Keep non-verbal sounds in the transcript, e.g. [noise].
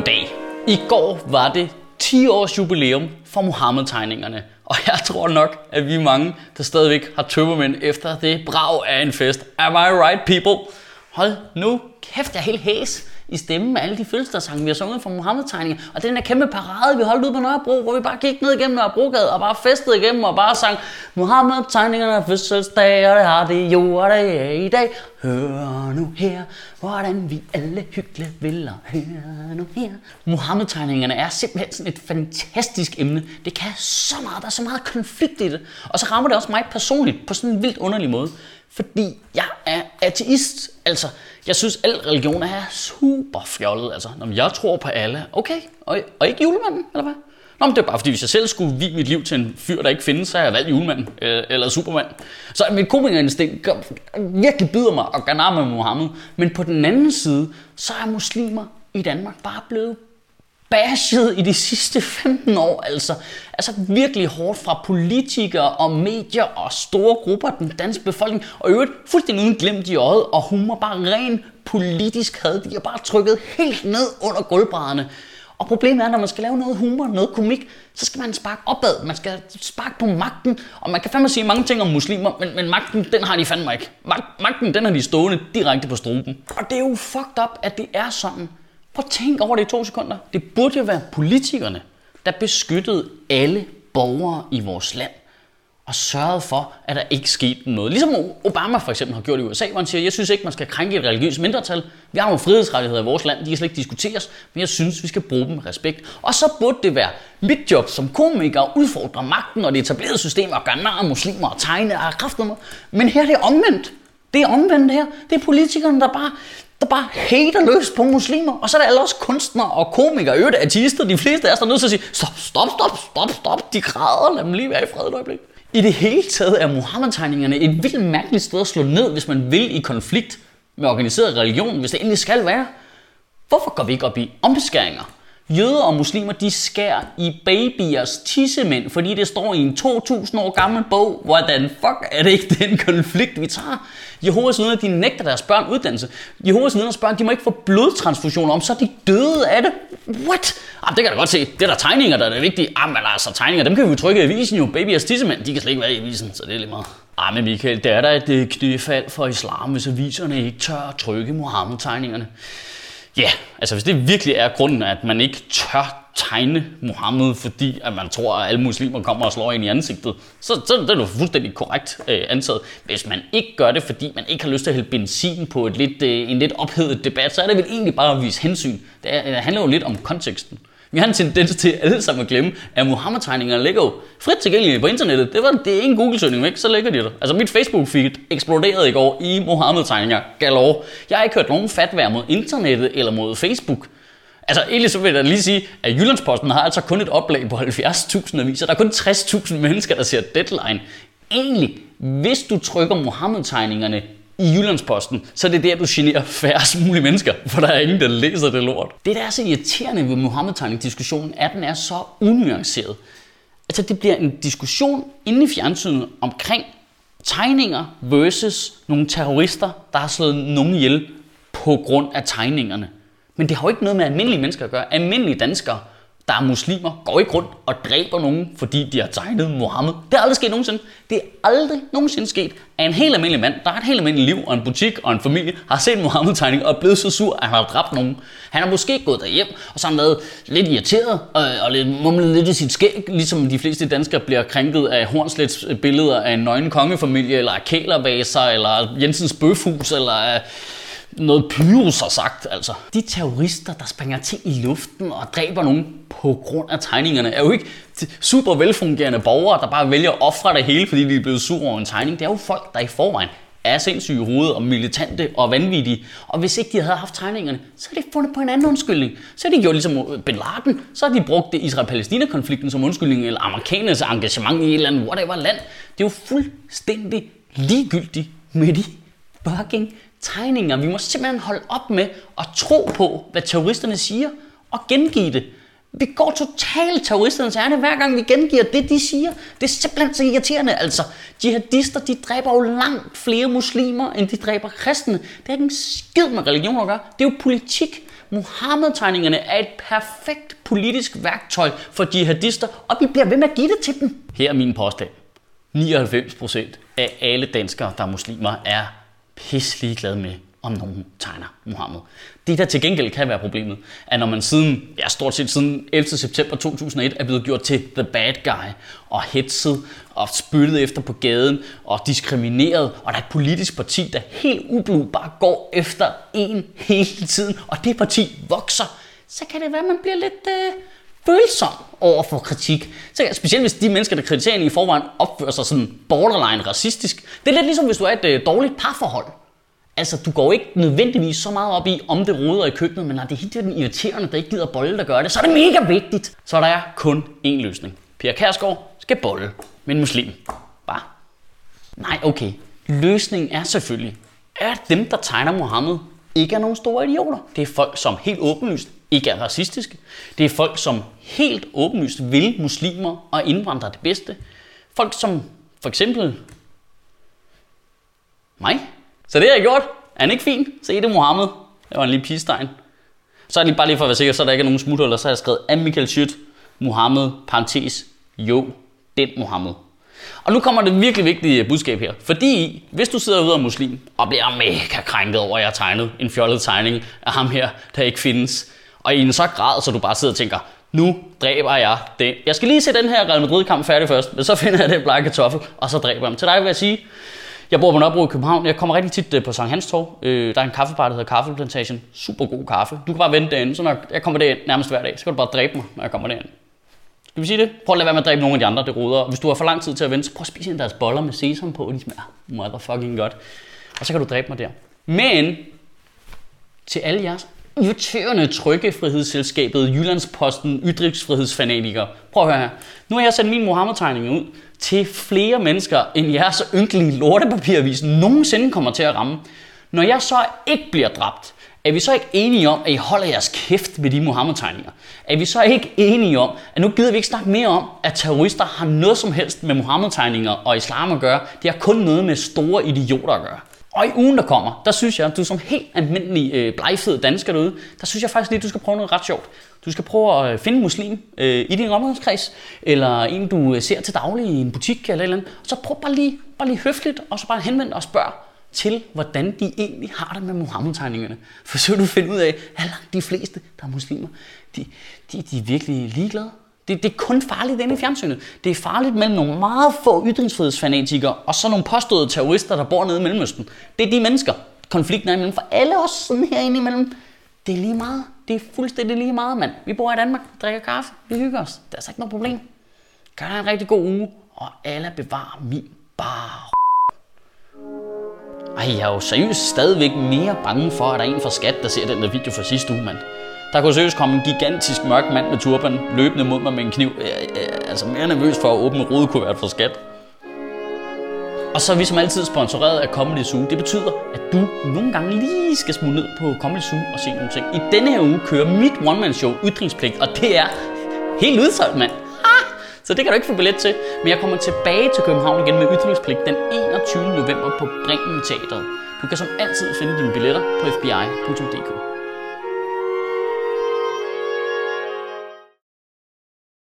Goddag. I går var det 10 års jubilæum for Mohammed-tegningerne. Og jeg tror nok, at vi er mange, der stadigvæk har tømmermænd efter det brag af en fest. Am I right, people? Hold nu kæft, jeg er helt hæs i stemmen med alle de fødselsdagssange, vi har sunget fra Mohammed-tegninger. Og den der kæmpe parade, vi holdt ud på Nørrebro, hvor vi bare gik ned igennem Nørrebrogade og bare festede igennem og bare sang Mohammed-tegningerne er fødselsdag, og det har det jo, og det er i dag. Hør nu her, hvordan vi alle hyggeligt vil, hør nu her. Mohammed-tegningerne er simpelthen sådan et fantastisk emne. Det kan så meget, der er så meget konflikt i det. Og så rammer det også mig personligt på sådan en vildt underlig måde. Fordi jeg er ateist. Altså, jeg synes, al religion er super fjollet. Altså, når jeg tror på alle, okay, og, og ikke julemanden, eller hvad? Nå, men det er bare fordi, hvis jeg selv skulle give mit liv til en fyr, der ikke findes, så har jeg valgt julemanden øh, eller Superman. Så mit komikerinstinkt virkelig byder mig og gør med Mohammed. Men på den anden side, så er muslimer i Danmark bare blevet bashed i de sidste 15 år, altså. Altså virkelig hårdt fra politikere og medier og store grupper af den danske befolkning, og i øvrigt fuldstændig uden glemt i øjet, og humor bare ren politisk had. De er bare trykket helt ned under gulvbrædderne. Og problemet er, når man skal lave noget humor, noget komik, så skal man sparke opad. Man skal sparke på magten. Og man kan fandme sige mange ting om muslimer, men, men magten, den har de fandme ikke. magten, den har de stående direkte på struben. Og det er jo fucked up, at det er sådan. Prøv at tænk over det i to sekunder. Det burde jo være politikerne, der beskyttede alle borgere i vores land og sørgede for, at der ikke skete noget. Ligesom Obama for eksempel har gjort i USA, hvor han siger, jeg synes ikke, man skal krænke et religiøst mindretal. Vi har nogle frihedsrettigheder i vores land, de kan slet ikke diskuteres, men jeg synes, vi skal bruge dem med respekt. Og så burde det være mit job som komiker at udfordre magten og det etablerede system og gøre nar muslimer og tegne og kræfter Men her er det omvendt. Det er omvendt her. Det er politikerne, der bare der bare hater løs på muslimer. Og så er der alle også kunstnere og komikere, øvrigt artister. De fleste af os, der er nødt til at sige, stop, stop, stop, stop, stop. De græder, lad dem lige være i fred et øjeblik. I det hele taget er Muhammed-tegningerne et vildt mærkeligt sted at slå ned, hvis man vil i konflikt med organiseret religion, hvis det endelig skal være. Hvorfor går vi ikke op i omskæringer? Jøder og muslimer, de skærer i babyers tissemænd, fordi det står i en 2000 år gammel bog. Hvordan fuck er det ikke [laughs] den konflikt, vi tager? Jehovas vidner, de nægter deres børn uddannelse. Jehovas vidners børn, de må ikke få blodtransfusioner om, så er de døde af det. What? Jamen, det kan jeg da godt se. Det er der tegninger, der er det vigtige. Jamen, altså, tegninger, dem kan vi jo trykke i avisen jo. Babyers tissemænd, de kan slet ikke være i avisen, så det er lige meget. Ej, men Michael, det er da et øh, knæfald for islam, hvis aviserne ikke tør at trykke Mohammed-tegningerne. Ja, yeah, altså hvis det virkelig er grunden, at man ikke tør tegne Mohammed, fordi at man tror, at alle muslimer kommer og slår ind i ansigtet, så, så det er det fuldstændig korrekt øh, antaget. Hvis man ikke gør det, fordi man ikke har lyst til at hælde benzin på et lidt, øh, en lidt ophedet debat, så er det vel egentlig bare at vise hensyn. Det, er, det handler jo lidt om konteksten. Vi har en tendens til alle sammen at glemme, at Muhammed-tegningerne ligger jo frit tilgængelige på internettet. Det var det er ingen Google-søgning væk, så ligger de der. Altså mit Facebook-feed eksploderede i går i Muhammed-tegninger galore. Jeg har ikke hørt nogen fatvær mod internettet eller mod Facebook. Altså egentlig så vil jeg lige sige, at Jyllandsposten har altså kun et oplag på 70.000 aviser. Der er kun 60.000 mennesker, der ser deadline. Egentlig, hvis du trykker Mohammed-tegningerne i Jyllandsposten, så er det der, du generer færrest mulige mennesker, for der er ingen, der læser det lort. Det, der er så irriterende ved Mohammed-tegning-diskussionen, er, at den er så unuanceret. Altså, det bliver en diskussion inde i fjernsynet omkring tegninger versus nogle terrorister, der har slået nogen ihjel på grund af tegningerne. Men det har jo ikke noget med almindelige mennesker at gøre. Almindelige danskere der er muslimer, går ikke rundt og dræber nogen, fordi de har tegnet Mohammed. Det er aldrig sket nogensinde. Det er aldrig nogensinde sket, at en helt almindelig mand, der har et helt almindeligt liv og en butik og en familie, har set en Mohammed-tegning og er blevet så sur, at han har dræbt nogen. Han har måske gået derhjem, og så har han været lidt irriteret og, og lidt, mumlet lidt i sit skæg, ligesom de fleste danskere bliver krænket af Hornslets billeder af en nøgen kongefamilie, eller af kælervaser, eller Jensens bøfhus, eller af noget Pyrus har sagt, altså. De terrorister, der springer ting i luften og dræber nogen på grund af tegningerne, er jo ikke super velfungerende borgere, der bare vælger at ofre det hele, fordi de er blevet sure over en tegning. Det er jo folk, der i forvejen er sindssyge i hovedet og militante og vanvittige. Og hvis ikke de havde haft tegningerne, så havde de fundet på en anden undskyldning. Så havde de gjort ligesom Bin Laden, så havde de brugt det Israel-Palæstina-konflikten som undskyldning, eller amerikanernes engagement i et eller andet whatever land. Det er jo fuldstændig ligegyldigt med de fucking tegninger. Vi må simpelthen holde op med at tro på, hvad terroristerne siger, og gengive det. Vi går totalt terroristernes ærne, hver gang vi gengiver det, de siger. Det er simpelthen så irriterende. Altså, jihadister, de dræber jo langt flere muslimer, end de dræber kristne. Det er ikke en skid med religion at gøre. Det er jo politik. Mohammed-tegningerne er et perfekt politisk værktøj for jihadister, og vi bliver ved med at give det til dem. Her er min påstand. 99% af alle danskere, der er muslimer, er pisselig glad med, om nogen tegner Mohammed. Det, der til gengæld kan være problemet, er, når man siden, ja, stort set siden 11. september 2001 er blevet gjort til the bad guy, og hetset, og spyttet efter på gaden, og diskrimineret, og der er et politisk parti, der helt ublu bare går efter en hele tiden, og det parti vokser, så kan det være, at man bliver lidt øh, følsom over for kritik. Så, specielt hvis de mennesker, der kritiserer en i forvejen, opfører sig sådan borderline racistisk. Det er lidt ligesom, hvis du er et øh, dårligt parforhold. Altså, du går ikke nødvendigvis så meget op i, om det roder i køkkenet, men når det er helt den irriterende, der ikke gider bolle, der gør det, så er det mega vigtigt. Så der er kun én løsning. Pia Kærsgaard skal bolle med en muslim. Bare. Nej, okay. Løsningen er selvfølgelig, at dem, der tegner Mohammed, ikke er nogen store idioter. Det er folk, som helt åbenlyst ikke er racistiske. Det er folk, som helt åbenlyst vil muslimer og indvandrere det bedste. Folk som for eksempel mig. Så det har jeg gjort. Er han ikke fin? Se det Mohammed. Det var en lille pigestegn. Så er det bare lige for at være sikker, så der ikke er nogen smuthuller, så har jeg skrevet af Michael Schütt, Mohammed, parentes, jo, den Mohammed. Og nu kommer det virkelig vigtige budskab her. Fordi hvis du sidder ude og muslim og bliver mega krænket over, at jeg har tegnet en fjollet tegning af ham her, der ikke findes, og i en så grad, så du bare sidder og tænker, nu dræber jeg den. Jeg skal lige se den her Real Madrid-kamp færdig først, men så [laughs] finder jeg den blege kartoffel, og så dræber jeg ham. Til dig vil jeg sige, jeg bor på Nørrebro i København. Jeg kommer rigtig tit øh, på Sankt Hans Torv. Øh, der er en kaffebar, der hedder Kaffeplantation. Super god kaffe. Du kan bare vente derinde, så når jeg kommer derind nærmest hver dag, så kan du bare dræbe mig, når jeg kommer derind. Skal vi sige det? Prøv at lade være med at dræbe nogle af de andre, det ruder. Hvis du har for lang tid til at vente, så prøv at spise en deres boller med sesam på. Ligesom, de smager motherfucking godt. Og så kan du dræbe mig der. Men til alle jeres irriterende trykkefrihedsselskabet Jyllandsposten ytringsfrihedsfanatikere. Prøv at høre her. Nu har jeg sendt min Mohammed-tegning ud til flere mennesker, end jeres ynkelige lortepapiravis nogensinde kommer til at ramme. Når jeg så ikke bliver dræbt, er vi så ikke enige om, at I holder jeres kæft med de Mohammed-tegninger? Er vi så ikke enige om, at nu gider vi ikke snakke mere om, at terrorister har noget som helst med Mohammed-tegninger og islam at gøre? Det har kun noget med store idioter at gøre. Og i ugen, der kommer, der synes jeg, at du som helt almindelig øh, blegfed dansker derude, der synes jeg faktisk lige, at du skal prøve noget ret sjovt. Du skal prøve at øh, finde en muslim øh, i din omgangskreds, eller en, du øh, ser til daglig i en butik eller et eller andet. Så prøv bare lige, bare lige høfligt, og så bare henvend og spørg til, hvordan de egentlig har det med Mohammed-tegningerne. For så du finde ud af, at de fleste, der er muslimer, de, de, de er virkelig ligeglade. Det, det er kun farligt inde i fjernsynet. Det er farligt mellem nogle meget få ytringsfrihedsfanatikere og så nogle påståede terrorister, der bor nede i Mellemøsten. Det er de mennesker, konflikten er imellem. For alle os sådan herinde imellem, det er lige meget. Det er fuldstændig lige meget, mand. Vi bor i Danmark, drikker kaffe, vi hygger os. Der er altså ikke noget problem. Gør dig en rigtig god uge, og alle bevarer min bar. Ej, jeg er jo seriøst stadigvæk mere bange for, at der er en fra skat, der ser den der video fra sidste uge, mand. Der kunne seriøst komme en gigantisk mørk mand med turban løbende mod mig med en kniv. Jeg er altså mere nervøs for at åbne rodekuvert for skat. Og så er vi som altid sponsoreret af Comedy Zoo. Det betyder, at du nogle gange lige skal smutte ned på Comedy Zoo og se nogle ting. I denne her uge kører mit one-man-show Ytringspligt, og det er helt udsolgt, mand. Så det kan du ikke få billet til. Men jeg kommer tilbage til København igen med Ytringspligt den 21. november på Bremen Teatret. Du kan som altid finde dine billetter på fbi.dk.